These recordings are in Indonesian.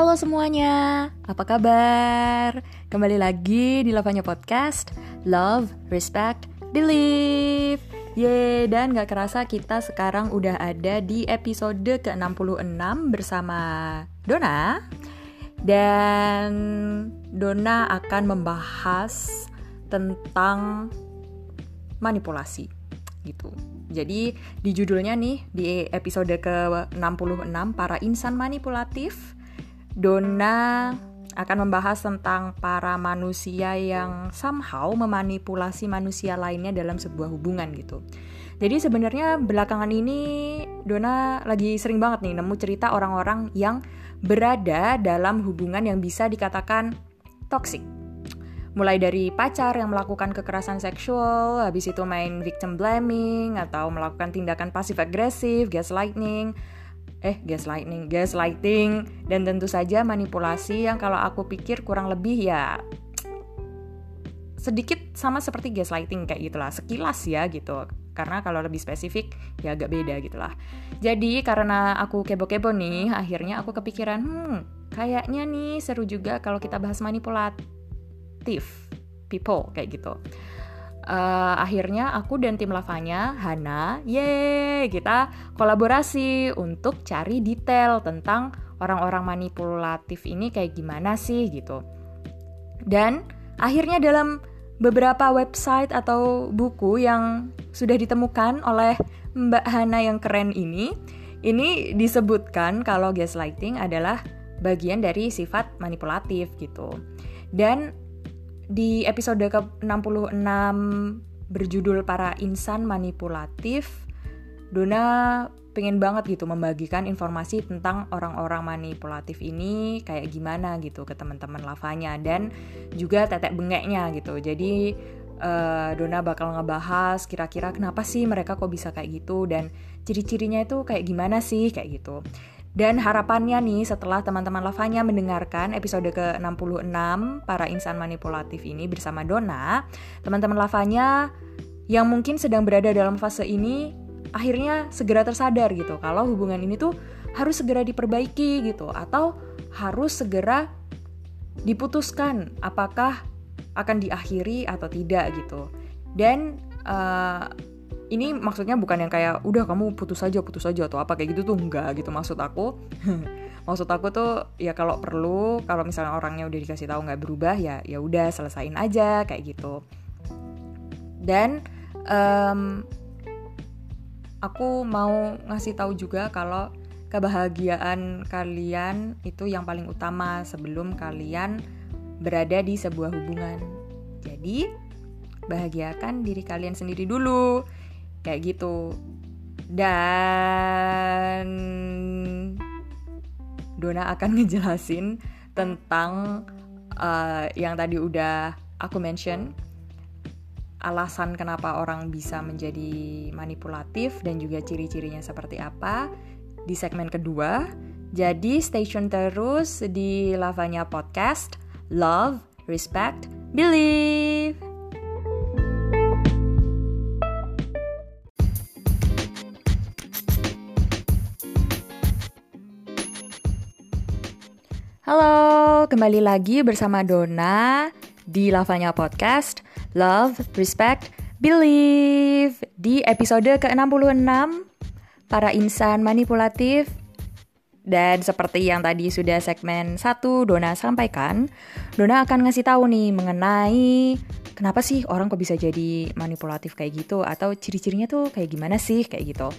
Halo semuanya, apa kabar? Kembali lagi di Lavanya Podcast. Love, Respect, Believe. Ye, dan gak kerasa kita sekarang udah ada di episode ke-66 bersama Dona. Dan Dona akan membahas tentang manipulasi gitu. Jadi di judulnya nih di episode ke-66 para insan manipulatif Dona akan membahas tentang para manusia yang somehow memanipulasi manusia lainnya dalam sebuah hubungan gitu. Jadi sebenarnya belakangan ini Dona lagi sering banget nih nemu cerita orang-orang yang berada dalam hubungan yang bisa dikatakan toxic. Mulai dari pacar yang melakukan kekerasan seksual, habis itu main victim blaming atau melakukan tindakan pasif agresif, gaslighting, eh gaslighting, gaslighting. Dan tentu saja manipulasi yang kalau aku pikir kurang lebih ya sedikit sama seperti gaslighting kayak gitulah. Sekilas ya gitu. Karena kalau lebih spesifik ya agak beda gitulah. Jadi karena aku kebo-kebo nih akhirnya aku kepikiran hmm kayaknya nih seru juga kalau kita bahas manipulatif people kayak gitu uh, akhirnya aku dan tim lavanya Hana, ye kita kolaborasi untuk cari detail tentang orang-orang manipulatif ini kayak gimana sih gitu. Dan akhirnya dalam beberapa website atau buku yang sudah ditemukan oleh Mbak Hana yang keren ini, ini disebutkan kalau gaslighting adalah bagian dari sifat manipulatif gitu. Dan di episode ke-66 berjudul Para Insan Manipulatif, Dona pengen banget gitu membagikan informasi tentang orang-orang manipulatif ini kayak gimana gitu ke teman-teman lavanya dan juga tetek bengeknya gitu. Jadi uh, Dona bakal ngebahas kira-kira kenapa sih mereka kok bisa kayak gitu dan ciri-cirinya itu kayak gimana sih kayak gitu. Dan harapannya nih setelah teman-teman lavanya mendengarkan episode ke-66 para insan manipulatif ini bersama Dona, teman-teman lavanya yang mungkin sedang berada dalam fase ini akhirnya segera tersadar gitu kalau hubungan ini tuh harus segera diperbaiki gitu atau harus segera diputuskan apakah akan diakhiri atau tidak gitu. Dan uh, ini maksudnya bukan yang kayak udah kamu putus aja putus aja atau apa kayak gitu tuh enggak gitu maksud aku. Maksud aku tuh ya kalau perlu kalau misalnya orangnya udah dikasih tahu nggak berubah ya ya udah selesain aja kayak gitu. Dan um, aku mau ngasih tahu juga kalau kebahagiaan kalian itu yang paling utama sebelum kalian berada di sebuah hubungan. Jadi bahagiakan diri kalian sendiri dulu kayak gitu dan Dona akan ngejelasin tentang uh, yang tadi udah aku mention alasan kenapa orang bisa menjadi manipulatif dan juga ciri-cirinya seperti apa di segmen kedua. Jadi stay tune terus di Lavanya Podcast. Love, respect, believe. Halo, kembali lagi bersama Dona di Lavanya Podcast Love, Respect, Believe. Di episode ke-66 Para insan manipulatif. Dan seperti yang tadi sudah segmen 1 Dona sampaikan Dona akan ngasih tahu nih mengenai Kenapa sih orang kok bisa jadi manipulatif kayak gitu Atau ciri-cirinya tuh kayak gimana sih kayak gitu.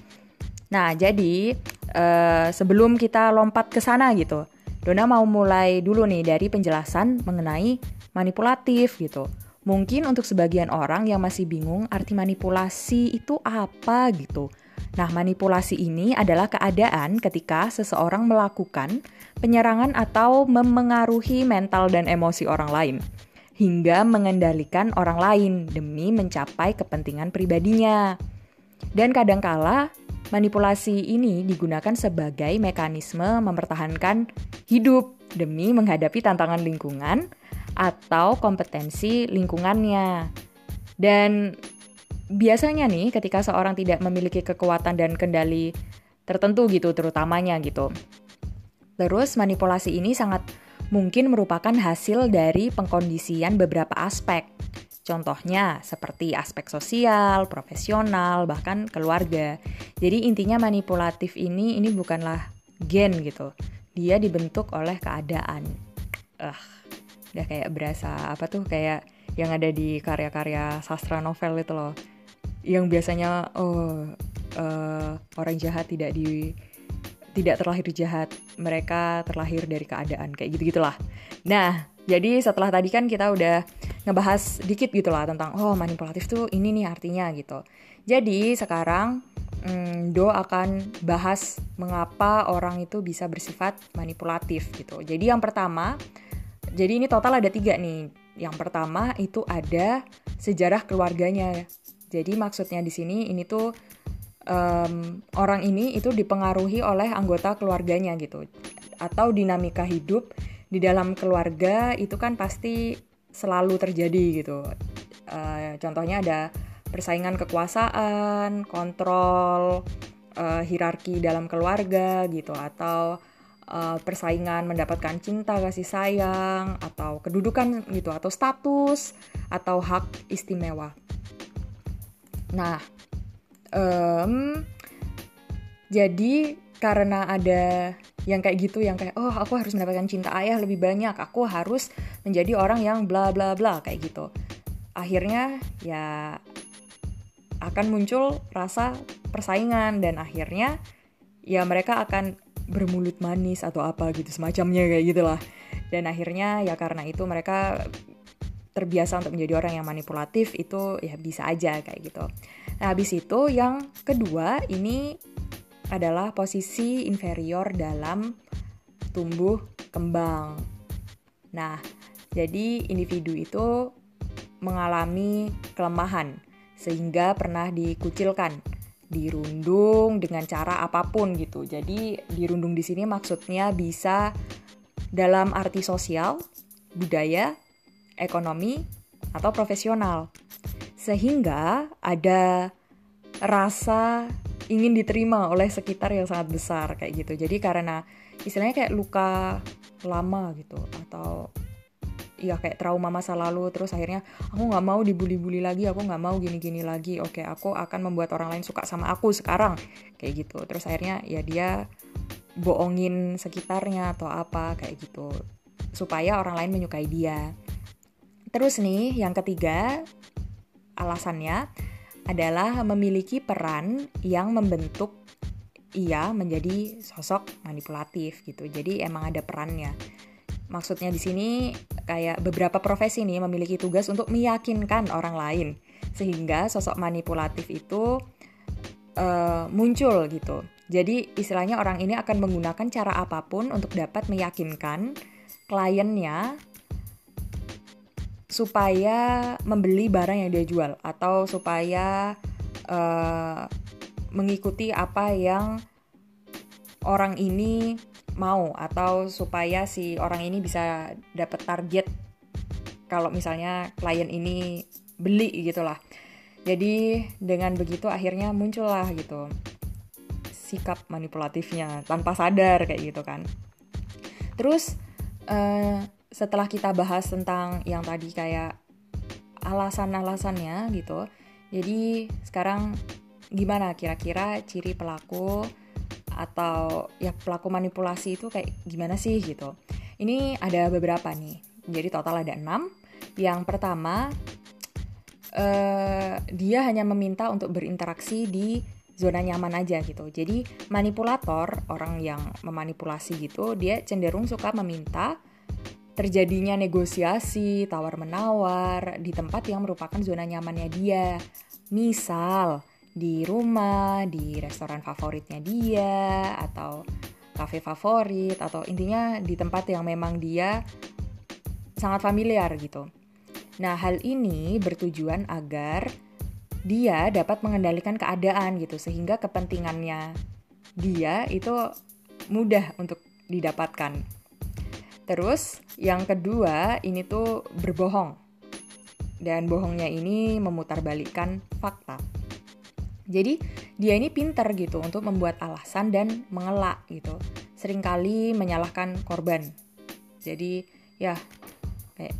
Nah jadi uh, sebelum kita lompat ke sana gitu Dona mau mulai dulu nih dari penjelasan mengenai manipulatif gitu. Mungkin untuk sebagian orang yang masih bingung arti manipulasi itu apa gitu. Nah, manipulasi ini adalah keadaan ketika seseorang melakukan penyerangan atau memengaruhi mental dan emosi orang lain hingga mengendalikan orang lain demi mencapai kepentingan pribadinya. Dan kadangkala Manipulasi ini digunakan sebagai mekanisme mempertahankan hidup demi menghadapi tantangan lingkungan atau kompetensi lingkungannya. Dan biasanya nih ketika seorang tidak memiliki kekuatan dan kendali tertentu gitu terutamanya gitu. Terus manipulasi ini sangat mungkin merupakan hasil dari pengkondisian beberapa aspek. Contohnya seperti aspek sosial, profesional, bahkan keluarga. Jadi intinya manipulatif ini ini bukanlah gen gitu. Dia dibentuk oleh keadaan. Uh, udah kayak berasa apa tuh kayak yang ada di karya-karya sastra novel itu loh. Yang biasanya oh uh, orang jahat tidak di tidak terlahir jahat, mereka terlahir dari keadaan kayak gitu gitulah. Nah, jadi setelah tadi kan kita udah ngebahas dikit gitu lah tentang oh manipulatif tuh ini nih artinya gitu. Jadi sekarang hmm, Do akan bahas mengapa orang itu bisa bersifat manipulatif gitu. Jadi yang pertama, jadi ini total ada tiga nih. Yang pertama itu ada sejarah keluarganya. Jadi maksudnya di sini ini tuh um, orang ini itu dipengaruhi oleh anggota keluarganya gitu atau dinamika hidup di dalam keluarga itu kan pasti selalu terjadi gitu. Uh, contohnya ada persaingan kekuasaan kontrol uh, hierarki dalam keluarga gitu atau uh, persaingan mendapatkan cinta kasih sayang atau kedudukan gitu atau status atau hak istimewa. Nah um, jadi karena ada yang kayak gitu yang kayak oh aku harus mendapatkan cinta ayah lebih banyak. Aku harus menjadi orang yang bla bla bla kayak gitu. Akhirnya ya akan muncul rasa persaingan dan akhirnya ya mereka akan bermulut manis atau apa gitu semacamnya kayak gitulah. Dan akhirnya ya karena itu mereka terbiasa untuk menjadi orang yang manipulatif itu ya bisa aja kayak gitu. Nah, habis itu yang kedua ini adalah posisi inferior dalam tumbuh kembang. Nah, jadi individu itu mengalami kelemahan sehingga pernah dikucilkan, dirundung dengan cara apa pun gitu. Jadi dirundung di sini maksudnya bisa dalam arti sosial, budaya, ekonomi, atau profesional sehingga ada rasa ingin diterima oleh sekitar yang sangat besar kayak gitu. Jadi karena istilahnya kayak luka lama gitu atau ya kayak trauma masa lalu terus akhirnya aku nggak mau dibully-bully lagi aku nggak mau gini-gini lagi oke aku akan membuat orang lain suka sama aku sekarang. Kayak gitu. Terus akhirnya ya dia bohongin sekitarnya atau apa kayak gitu. Supaya orang lain menyukai dia. Terus nih yang ketiga Alasannya adalah memiliki peran yang membentuk ia menjadi sosok manipulatif gitu. Jadi emang ada perannya. Maksudnya di sini kayak beberapa profesi nih memiliki tugas untuk meyakinkan orang lain sehingga sosok manipulatif itu uh, muncul gitu. Jadi istilahnya orang ini akan menggunakan cara apa pun untuk dapat meyakinkan kliennya supaya membeli barang yang dia jual atau supaya uh, mengikuti apa yang orang ini mau atau supaya si orang ini bisa dapat target kalau misalnya klien ini beli gitulah. Jadi dengan begitu akhirnya muncullah gitu sikap manipulatifnya tanpa sadar kayak gitu kan. Terus uh, setelah kita bahas tentang yang tadi kayak alasan-alasannya gitu, jadi sekarang gimana kira-kira ciri pelaku atau ya pelaku manipulasi itu kayak gimana sih gitu. Ini ada beberapa nih, jadi total ada enam. Yang pertama, uh, dia hanya meminta untuk berinteraksi di zona nyaman aja gitu. Jadi manipulator, orang yang memanipulasi gitu, dia cenderung suka meminta terjadinya negosiasi, tawar-menawar di tempat yang merupakan zona nyamannya dia. Misal, di rumah, di restoran favoritnya dia, atau kafe favorit, atau intinya di tempat yang memang dia sangat familiar gitu. Nah, hal ini bertujuan agar dia dapat mengendalikan keadaan gitu, sehingga kepentingannya dia itu mudah untuk didapatkan. Terus yang kedua ini tuh berbohong. Dan bohongnya ini memutarbalikkan fakta. Jadi dia ini pinter gitu untuk membuat alasan dan mengelak gitu. sering kali menyalahkan korban. Jadi ya kayak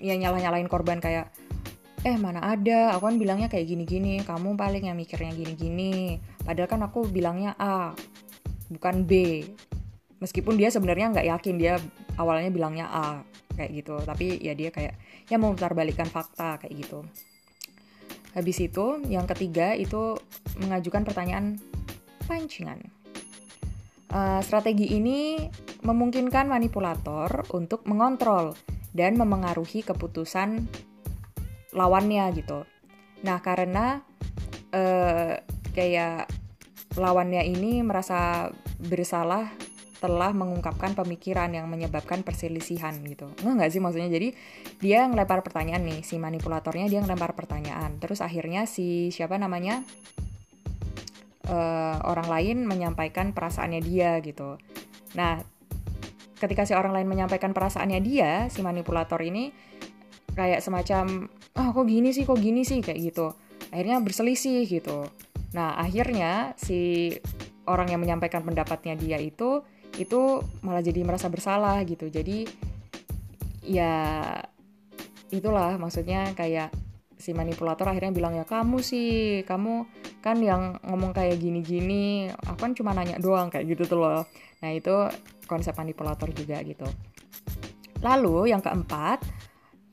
ya nyalah-nyalahin korban kayak eh mana ada aku kan bilangnya kayak gini-gini kamu paling yang mikirnya gini-gini padahal kan aku bilangnya A bukan B meskipun dia sebenarnya nggak yakin dia awalnya bilangnya A kayak gitu. Tapi ya dia kayak ya mau balikan fakta kayak gitu. Habis itu yang ketiga itu mengajukan pertanyaan pancingan. Uh, strategi ini memungkinkan manipulator untuk mengontrol dan memengaruhi keputusan lawannya gitu. Nah karena uh, kayak lawannya ini merasa bersalah telah mengungkapkan pemikiran yang menyebabkan perselisihan gitu. Enggak nggak sih maksudnya? Jadi dia ngelempar pertanyaan nih, si manipulatornya dia ngelempar pertanyaan. Terus akhirnya si siapa namanya uh, orang lain menyampaikan perasaannya dia gitu. Nah, ketika si orang lain menyampaikan perasaannya dia, si manipulator ini kayak semacam ah kok gini sih kok gini sih kayak gitu akhirnya berselisih gitu nah akhirnya si orang yang menyampaikan pendapatnya dia itu itu malah jadi merasa bersalah gitu. Jadi ya itulah maksudnya kayak si manipulator akhirnya bilang ya kamu sih kamu kan yang ngomong kayak gini-gini aku kan cuma nanya doang kayak gitu tuh loh. Nah itu konsep manipulator juga gitu. Lalu yang keempat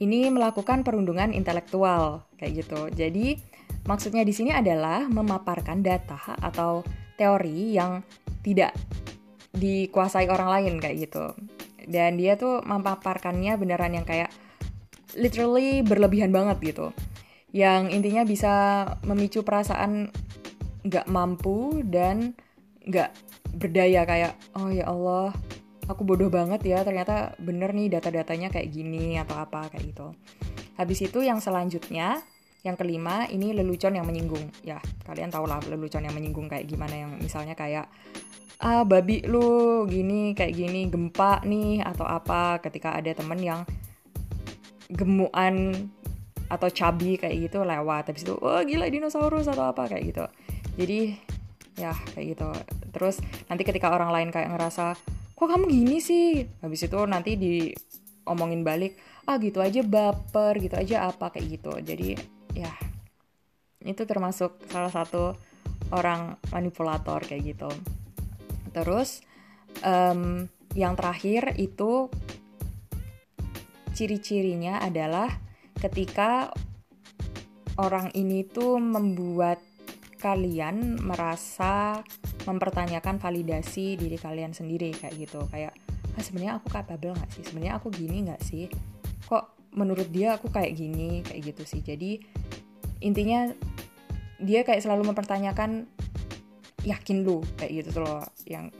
ini melakukan perundungan intelektual kayak gitu. Jadi maksudnya di sini adalah memaparkan data atau teori yang tidak dikuasai orang lain kayak gitu. Dan dia tuh memaparkannya beneran yang kayak literally berlebihan banget gitu. Yang intinya bisa memicu perasaan nggak mampu dan nggak berdaya kayak oh ya Allah aku bodoh banget ya ternyata bener nih data-datanya kayak gini atau apa kayak gitu habis itu yang selanjutnya yang kelima ini lelucon yang menyinggung ya kalian tau lah lelucon yang menyinggung kayak gimana yang misalnya kayak ah babi lu gini kayak gini gempa nih atau apa ketika ada temen yang gemuan atau cabi kayak gitu lewat. Habis itu oh gila dinosaurus atau apa kayak gitu. Jadi ya kayak gitu. Terus nanti ketika orang lain kayak ngerasa kok kamu gini sih? Habis itu nanti diomongin balik ah gitu aja baper gitu aja apa kayak gitu. Jadi ya itu termasuk salah satu orang manipulator kayak gitu terus um, yang terakhir itu ciri-cirinya adalah ketika orang ini tuh membuat kalian merasa mempertanyakan validasi diri kalian sendiri kayak gitu. Kayak ah sebenarnya aku capable nggak sih? Sebenarnya aku gini nggak sih? Kok menurut dia aku kayak gini? Kayak gitu sih. Jadi intinya dia kayak selalu mempertanyakan yakin lu kayak gitu tuh loh yang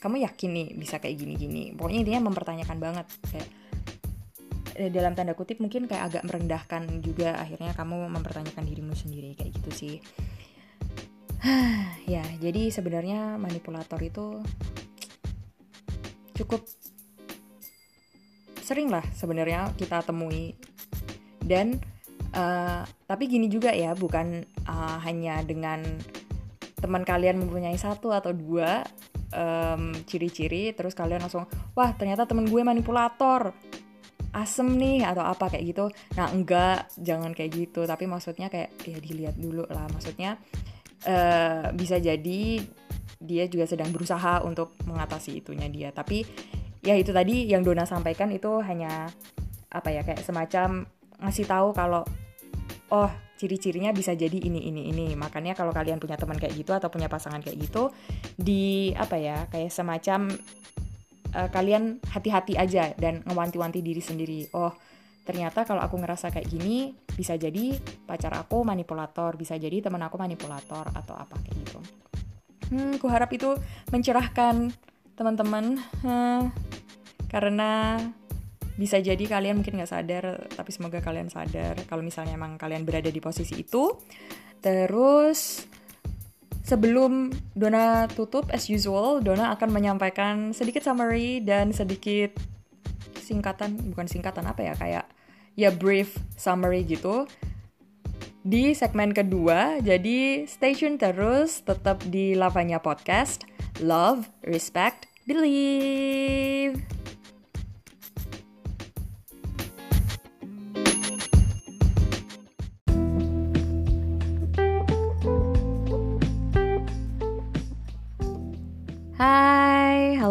kamu yakin nih bisa kayak gini-gini. Pokoknya intinya mempertanyakan banget kayak eh, dalam tanda kutip mungkin kayak agak merendahkan juga akhirnya kamu mempertanyakan dirimu sendiri kayak gitu sih. Ya, jadi sebenarnya manipulator itu cukup sering lah sebenarnya kita temui. Dan uh, tapi gini juga ya bukan uh, hanya dengan teman kalian mempunyai satu atau dua ciri ciri-ciri terus kalian langsung wah ternyata temen gue manipulator. Asem nih atau apa kayak gitu. Nah enggak jangan kayak gitu. Tapi maksudnya kayak ya dilihat dulu lah. Maksudnya uh, bisa jadi dia juga sedang berusaha untuk mengatasi itunya dia. Tapi ya itu tadi yang Dona sampaikan itu hanya apa ya kayak semacam ngasih tahu kalau oh ciri-cirinya bisa jadi ini ini ini. Makanya kalau kalian punya teman kayak gitu atau punya pasangan kayak gitu di apa ya kayak semacam uh, kalian hati-hati aja dan ngewanti-wanti diri sendiri. Oh ternyata kalau aku ngerasa kayak gini bisa jadi pacar aku manipulator bisa jadi teman aku manipulator atau apa kayak gitu. Hmm aku harap itu mencerahkan teman-teman. Hmm, karena bisa jadi kalian mungkin nggak sadar tapi semoga kalian sadar kalau misalnya emang kalian berada di posisi itu terus Sebelum Dona tutup, as usual, Dona akan menyampaikan sedikit summary dan sedikit singkatan, bukan singkatan apa ya, kayak ya brief summary gitu di segmen kedua. Jadi stay tune terus tetap di Lavanya Podcast. Love, respect, believe.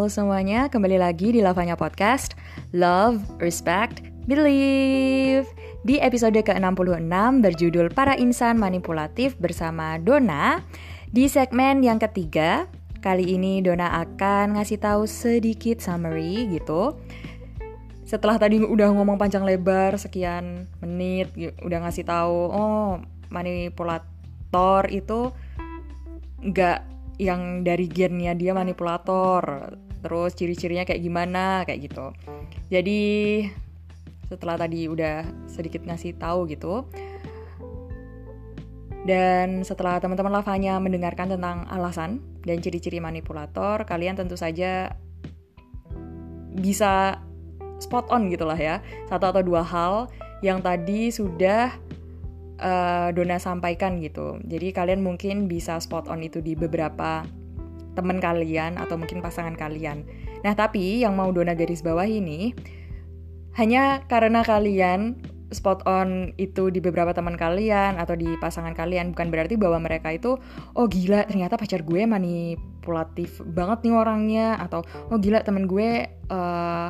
Halo semuanya, kembali lagi di Lavanya Podcast. Love, Respect, Believe. Di episode ke-66 berjudul Para Insan Manipulatif bersama Dona. Di segmen yang ketiga, kali ini Dona akan ngasih tahu sedikit summary gitu. Setelah tadi udah ngomong panjang lebar sekian menit udah ngasih tahu oh manipulator itu nggak yang dari gennya dia manipulator terus ciri-cirinya kayak gimana kayak gitu jadi setelah tadi udah sedikit ngasih tahu gitu dan setelah teman-teman lavanya mendengarkan tentang alasan dan ciri-ciri manipulator kalian tentu saja bisa spot on gitulah ya satu atau dua hal yang tadi sudah uh, Dona sampaikan gitu. Jadi kalian mungkin bisa spot on itu di beberapa teman kalian atau mungkin pasangan kalian. Nah, tapi yang mau Dona garis bawah ini hanya karena kalian spot on itu di beberapa teman kalian atau di pasangan kalian bukan berarti bahwa mereka itu oh gila ternyata pacar gue manipulatif banget nih orangnya atau oh gila temen gue uh,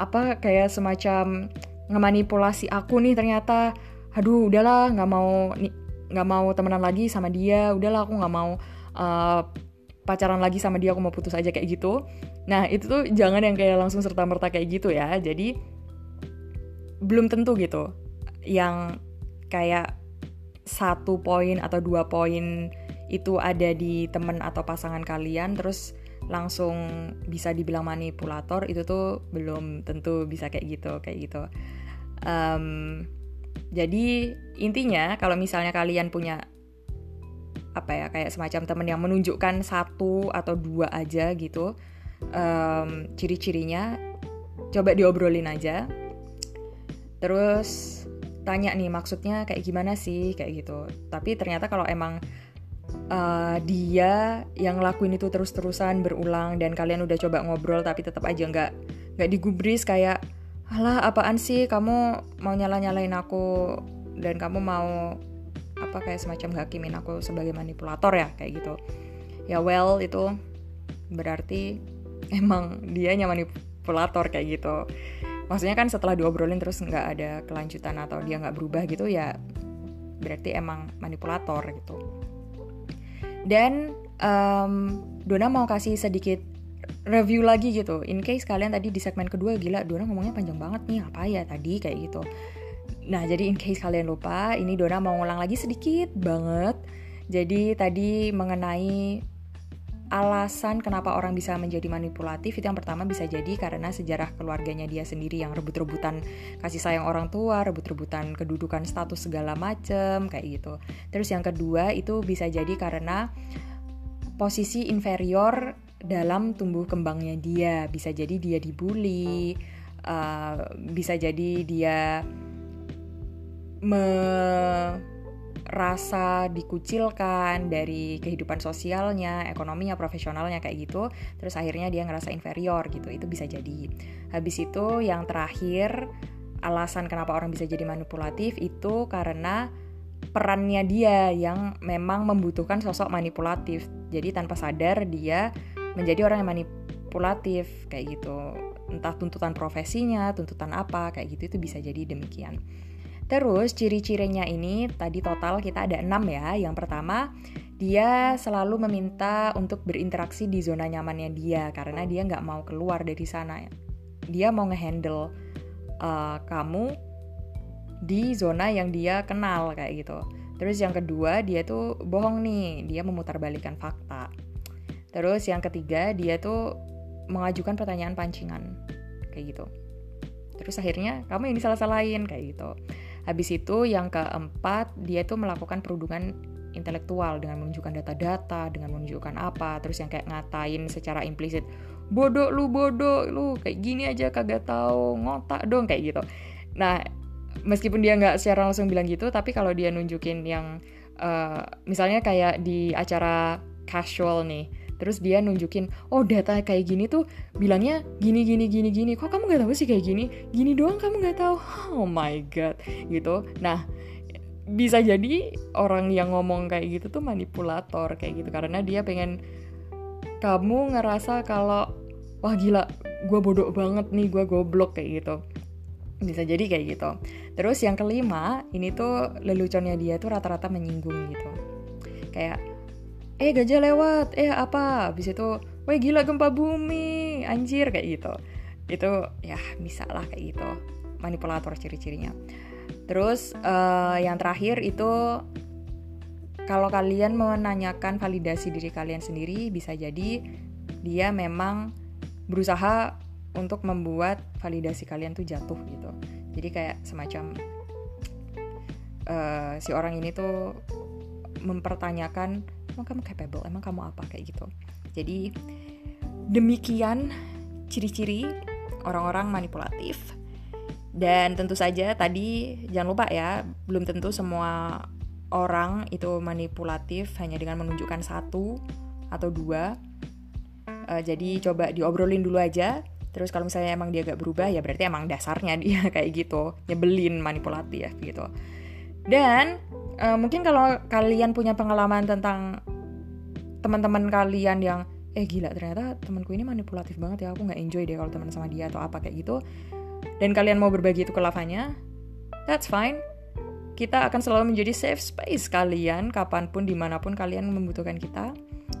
apa kayak semacam ngemanipulasi aku nih ternyata aduh udahlah nggak mau nggak mau temenan lagi sama dia udahlah aku nggak mau uh, pacaran lagi sama dia aku mau putus aja kayak gitu. Nah itu tuh jangan yang kayak langsung serta merta kayak gitu ya. Jadi belum tentu gitu. Yang kayak satu poin atau dua poin itu ada di temen atau pasangan kalian terus langsung bisa dibilang manipulator itu tuh belum tentu bisa kayak gitu kayak gitu. Um, jadi intinya kalau misalnya kalian punya apa ya kayak semacam temen yang menunjukkan satu atau dua aja gitu. Um, ciri-cirinya coba diobrolin aja. Terus tanya nih maksudnya kayak gimana sih kayak gitu. Tapi ternyata kalau emang uh, dia yang ngelakuin itu terus-terusan berulang dan kalian udah coba ngobrol tapi tetap aja nggak nggak digubris kayak alah apaan sih? Kamu mau nyala-nyalain aku dan kamu mau apa kayak semacam hakimin aku sebagai manipulator ya kayak gitu. Ya well itu berarti emang dia manipulator kayak gitu. Maksudnya kan setelah diobrolin terus nggak ada kelanjutan atau dia nggak berubah gitu ya berarti emang manipulator gitu. Dan um, Dona mau kasih sedikit review lagi gitu. In case kalian tadi di segmen kedua gila Dona ngomongnya panjang banget nih apa ya tadi kayak gitu nah jadi in case kalian lupa ini Dona mau ngulang lagi sedikit banget jadi tadi mengenai alasan kenapa orang bisa menjadi manipulatif itu yang pertama bisa jadi karena sejarah keluarganya dia sendiri yang rebut-rebutan kasih sayang orang tua, rebut-rebutan kedudukan status segala macem kayak gitu. Terus yang kedua itu bisa jadi karena posisi inferior dalam tumbuh kembangnya dia bisa jadi dia dibully uh, bisa jadi dia merasa dikucilkan dari kehidupan sosialnya, ekonominya, profesionalnya kayak gitu. Terus akhirnya dia ngerasa inferior gitu. Itu bisa jadi. Habis itu yang terakhir alasan kenapa orang bisa jadi manipulatif itu karena perannya dia yang memang membutuhkan sosok manipulatif. Jadi tanpa sadar dia menjadi orang yang manipulatif kayak gitu entah tuntutan profesinya tuntutan apa kayak gitu itu bisa jadi demikian terus ciri-cirinya ini tadi total kita ada enam ya. Yang pertama dia selalu meminta untuk berinteraksi di zona nyamannya dia karena dia nggak mau keluar dari sana. Dia mau ngehandle uh, kamu di zona yang dia kenal kayak gitu. Terus yang kedua dia tuh bohong nih. Dia memutarbalikkan fakta. Terus yang ketiga dia tuh mengajukan pertanyaan pancingan kayak gitu. Terus akhirnya kamu yang disalah-salahin kayak gitu. Habis itu yang keempat dia tuh melakukan perundungan intelektual dengan menunjukkan data-data, dengan menunjukkan apa, terus yang kayak ngatain secara implisit, bodoh lu bodoh lu kayak gini aja kagak tahu ngotak dong kayak gitu. Nah meskipun dia nggak secara langsung bilang gitu, tapi kalau dia nunjukin yang uh, misalnya kayak di acara casual nih, terus dia nunjukin oh data kayak gini tuh bilangnya gini gini gini gini. Kok kamu nggak tahu sih kayak gini? Gini doang kamu nggak tahu. Oh my god gitu. Nah bisa jadi orang yang ngomong kayak gitu tuh manipulator kayak gitu. Karena dia pengen kamu ngerasa kalau wah gila gue bodoh banget nih gue goblok kayak gitu. Bisa jadi kayak gitu. Terus yang kelima ini tuh leluconnya dia tuh rata-rata menyinggung gitu. Kayak eh gajah lewat. Eh apa? Habis itu wah gila gempa bumi. Anjir kayak gitu. Itu ya bisa lah kayak gitu. Manipulator ciri-cirinya. Terus uh, yang terakhir itu kalau kalian menanyakan validasi diri kalian sendiri bisa jadi dia memang berusaha untuk membuat validasi kalian tuh jatuh gitu. Jadi kayak semacam uh, si orang ini tuh mempertanyakan emang kamu capable emang kamu apa kayak gitu. Jadi demikian ciri-ciri orang-orang manipulatif. Dan tentu saja tadi jangan lupa ya belum tentu semua orang itu manipulatif hanya dengan menunjukkan satu atau dua. Uh, jadi coba diobrolin dulu aja. Terus kalau misalnya emang dia gak berubah ya berarti emang dasarnya dia kayak gitu. Nyebelin manipulatif gitu. Dan uh, mungkin kalau kalian punya pengalaman tentang teman-teman kalian yang eh gila ternyata temanku ini manipulatif banget ya aku nggak enjoy deh kalau teman sama dia atau apa kayak gitu dan kalian mau berbagi itu ke lavanya that's fine. Kita akan selalu menjadi safe space kalian kapan pun di mana pun kalian membutuhkan kita.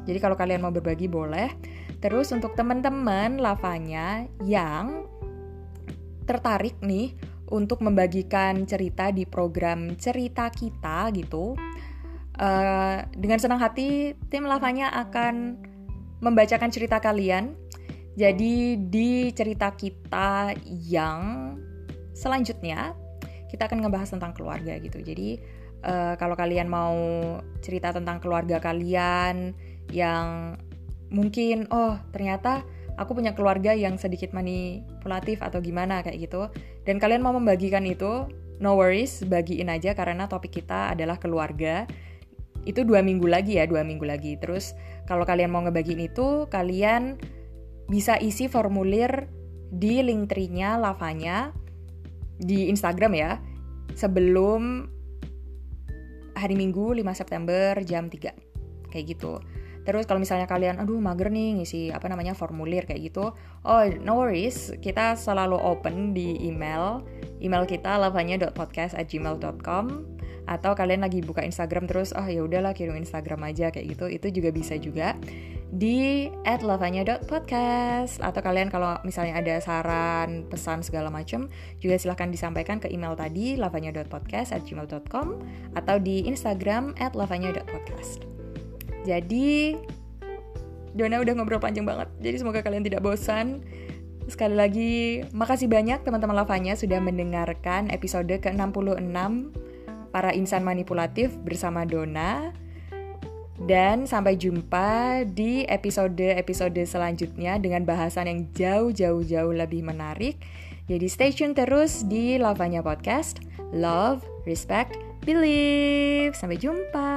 Jadi kalau kalian mau berbagi boleh. Terus untuk teman-teman lavanya yang tertarik nih untuk membagikan cerita di program cerita kita gitu. Uh, dengan senang hati tim lavanya akan membacakan cerita kalian. Jadi di cerita kita yang selanjutnya kita akan ngebahas tentang keluarga gitu. Jadi uh, kalau kalian mau cerita tentang keluarga kalian yang mungkin oh ternyata aku punya keluarga yang sedikit manipulatif atau gimana kayak gitu. Dan kalian mau membagikan itu no worries bagiin aja karena topik kita adalah keluarga. Itu dua minggu lagi ya dua minggu lagi. Terus kalau kalian mau ngebagiin itu kalian bisa isi formulir di link tree-nya lavanya di Instagram ya. Sebelum hari Minggu 5 September jam 3 kayak gitu Terus kalau misalnya kalian aduh mager nih ngisi apa namanya formulir kayak gitu, oh no worries, kita selalu open di email. Email kita lavanya.podcast@gmail.com atau kalian lagi buka Instagram terus oh ya udahlah kirim Instagram aja kayak gitu itu juga bisa juga di @lavanya.podcast atau kalian kalau misalnya ada saran pesan segala macam juga silahkan disampaikan ke email tadi lavanya.podcast@gmail.com atau di Instagram @lavanya.podcast. Jadi Dona udah ngobrol panjang banget. Jadi semoga kalian tidak bosan. Sekali lagi, makasih banyak teman-teman lavanya sudah mendengarkan episode ke-66 Para Insan Manipulatif bersama Dona. Dan sampai jumpa di episode-episode selanjutnya dengan bahasan yang jauh-jauh-jauh lebih menarik. Jadi stay tune terus di Lavanya Podcast. Love, respect, believe. Sampai jumpa.